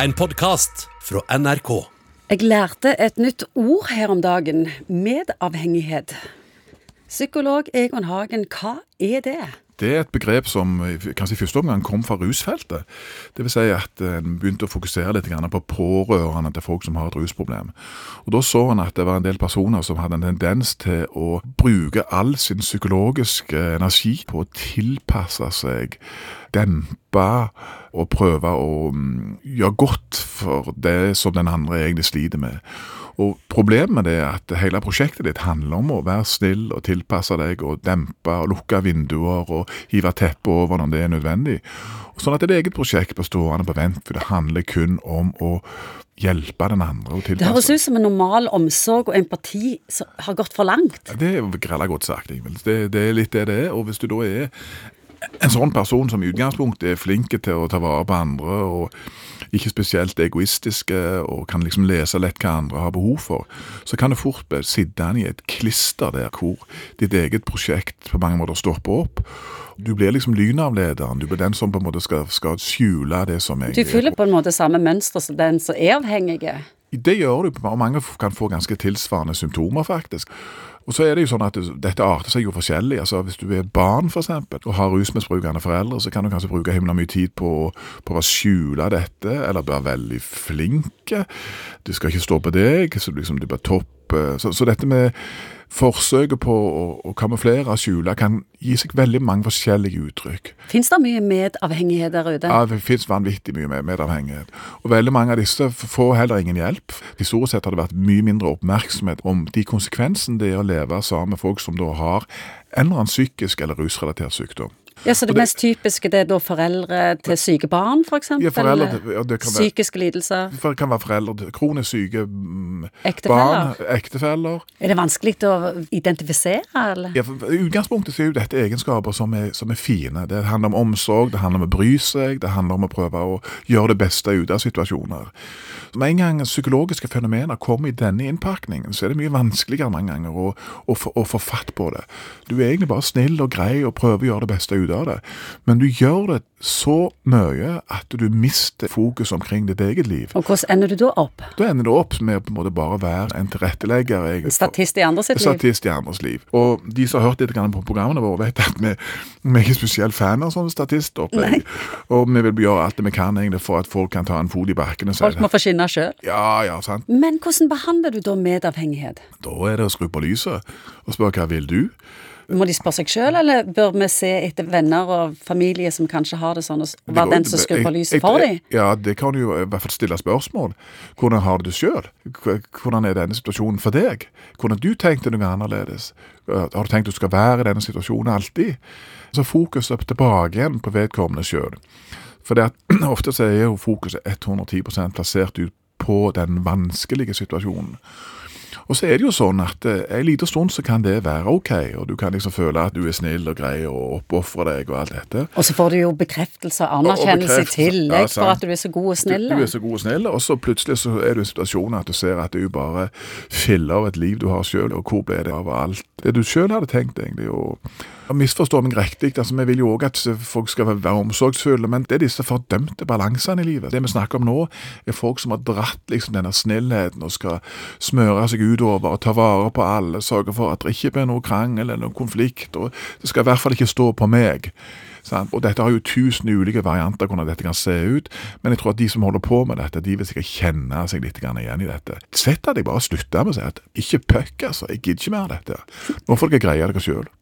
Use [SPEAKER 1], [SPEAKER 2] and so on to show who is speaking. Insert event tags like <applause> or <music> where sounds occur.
[SPEAKER 1] En podkast fra NRK.
[SPEAKER 2] Jeg lærte et nytt ord her om dagen. Medavhengighet. Psykolog Egon Hagen, hva er det?
[SPEAKER 3] Det er et begrep som kanskje i første omgang kom fra rusfeltet. Vil si at en begynte å fokusere litt på pårørende til folk som har et rusproblem. Og Da så en at det var en del personer som hadde en tendens til å bruke all sin psykologiske energi på å tilpasse seg, dempe og prøve å mm, gjøre godt for det som den andre egentlig sliter med. Og Problemet med det er at hele prosjektet ditt handler om å være snill og tilpasse deg og dempe og lukke vinduer og hive teppet over når det er nødvendig. Sånn at et eget prosjekt blir stående på vent, for det handler kun om å hjelpe den andre. og tilpasse.
[SPEAKER 2] Det høres ut som en normal omsorg og empati som har gått for langt.
[SPEAKER 3] Ja, Det er grella godt sagt, Ingvild. Det, det er litt det det er. Og hvis du da er en sånn person som i utgangspunktet er flink til å ta vare på andre, og ikke spesielt egoistiske, og kan liksom lese lett hva andre har behov for, så kan det fort bli sittende i et klister der hvor ditt eget prosjekt på mange måter stopper opp. Du blir liksom lynavlederen. Du blir den som på en måte skal, skal skjule det som
[SPEAKER 2] Du fyller på en måte samme mønster som den som er avhengig.
[SPEAKER 3] Det gjør du, og mange kan få ganske tilsvarende symptomer, faktisk. Og så er det jo sånn at Dette arter seg jo forskjellig. altså Hvis du er barn for eksempel, og har rusmisbrukende foreldre, så kan du kanskje bruke himla mye tid på, på å skjule dette, eller være veldig flinke. Du skal ikke stå på deg, så liksom du blir topp. Så, så dette med Forsøket på å, å kamuflere og skjule kan gi seg veldig mange forskjellige uttrykk.
[SPEAKER 2] Fins det mye medavhengighet der ute?
[SPEAKER 3] Ja, det fins vanvittig mye medavhengighet. Og veldig mange av disse får heller ingen hjelp. Historisk sett har det vært mye mindre oppmerksomhet om de konsekvensene det er å leve sammen med folk som da har en eller annen psykisk eller rusrelatert sykdom.
[SPEAKER 2] Ja, Så det, det mest typiske det er da foreldre til syke barn, f.eks.?
[SPEAKER 3] Ja, foreldre ja, det kan være,
[SPEAKER 2] Psykiske lidelser?
[SPEAKER 3] Det kan være foreldre til kronisk syke mm,
[SPEAKER 2] ektefeller.
[SPEAKER 3] barn, ektefeller.
[SPEAKER 2] Er det vanskelig å identifisere, eller?
[SPEAKER 3] Ja, for utgangspunktet er jo dette egenskaper som er, som er, fine. Det handler om omsorg, det handler om å bry seg, det handler om å prøve å gjøre det beste ut av situasjoner. Med en gang psykologiske fenomener kommer i denne innpakningen, så er det mye vanskeligere mange ganger å, å, å få fatt på det. Du er egentlig bare snill og grei og prøver å gjøre det beste ut av det, men du gjør det så mye at du mister fokus omkring ditt eget liv.
[SPEAKER 2] Og hvordan ender du da opp?
[SPEAKER 3] Da ender du opp med å på en måte bare være en tilrettelegger.
[SPEAKER 2] En statist i andres liv?
[SPEAKER 3] Statist i andres liv. Og de som har hørt litt på programmene våre, vet at vi, vi er ikke spesielt fan av sånne statistopplegg. Og vi vil gjøre alt det vi kan egentlig for at folk kan ta en fot i bakken.
[SPEAKER 2] Folk må få skinne sjøl?
[SPEAKER 3] Ja, ja, sant.
[SPEAKER 2] Men hvordan behandler du da medavhengighet?
[SPEAKER 3] Da er det å skru på lyset og spørre hva vil du?
[SPEAKER 2] Må de spørre seg sjøl, eller bør vi se etter venner og familie som kanskje har det sånn, og være den som skrur på lyset for dem?
[SPEAKER 3] Ja, det kan du jo i hvert fall stille spørsmål. Hvordan har du det sjøl? Hvordan er denne situasjonen for deg? Hvordan du tenkte noe annerledes? Har du tenkt du skal være i denne situasjonen alltid? Så fokuset tilbake igjen på vedkommende sjøl. For det at, <clears throat> ofte så er jo fokuset 110 plassert ut på den vanskelige situasjonen. Og så er det jo sånn at eh, en liten stund så kan det være ok, og du kan liksom føle at du er snill og grei og oppofrer deg og alt dette.
[SPEAKER 2] Og så får du jo bekreftelse og anerkjennelse i tillegg ja, for at du er så god og snill.
[SPEAKER 3] Du, du, er så god og snill, og så plutselig så er du i situasjonen at du ser at det er jo bare filler av et liv du har sjøl, og hvor ble det av alt det du sjøl hadde tenkt, egentlig. og Misforstå meg riktig, altså vi vil jo òg at folk skal være omsorgsfulle, men det er disse fordømte balansene i livet. Det vi snakker om nå, er folk som har dratt liksom denne snillheten og skal smøre seg utover og ta vare på alle, sørge for at det ikke blir noe krangel eller noen konflikt, og det skal i hvert fall ikke stå på meg. Sant? Og Dette har jo tusen ulike varianter hvordan dette kan se ut, men jeg tror at de som holder på med dette, de vil sikkert kjenne seg litt igjen i dette. Sett at jeg bare slutter med å si at ikke puck, altså, jeg gidder ikke mer av dette. Nå får dere greie dere sjøl.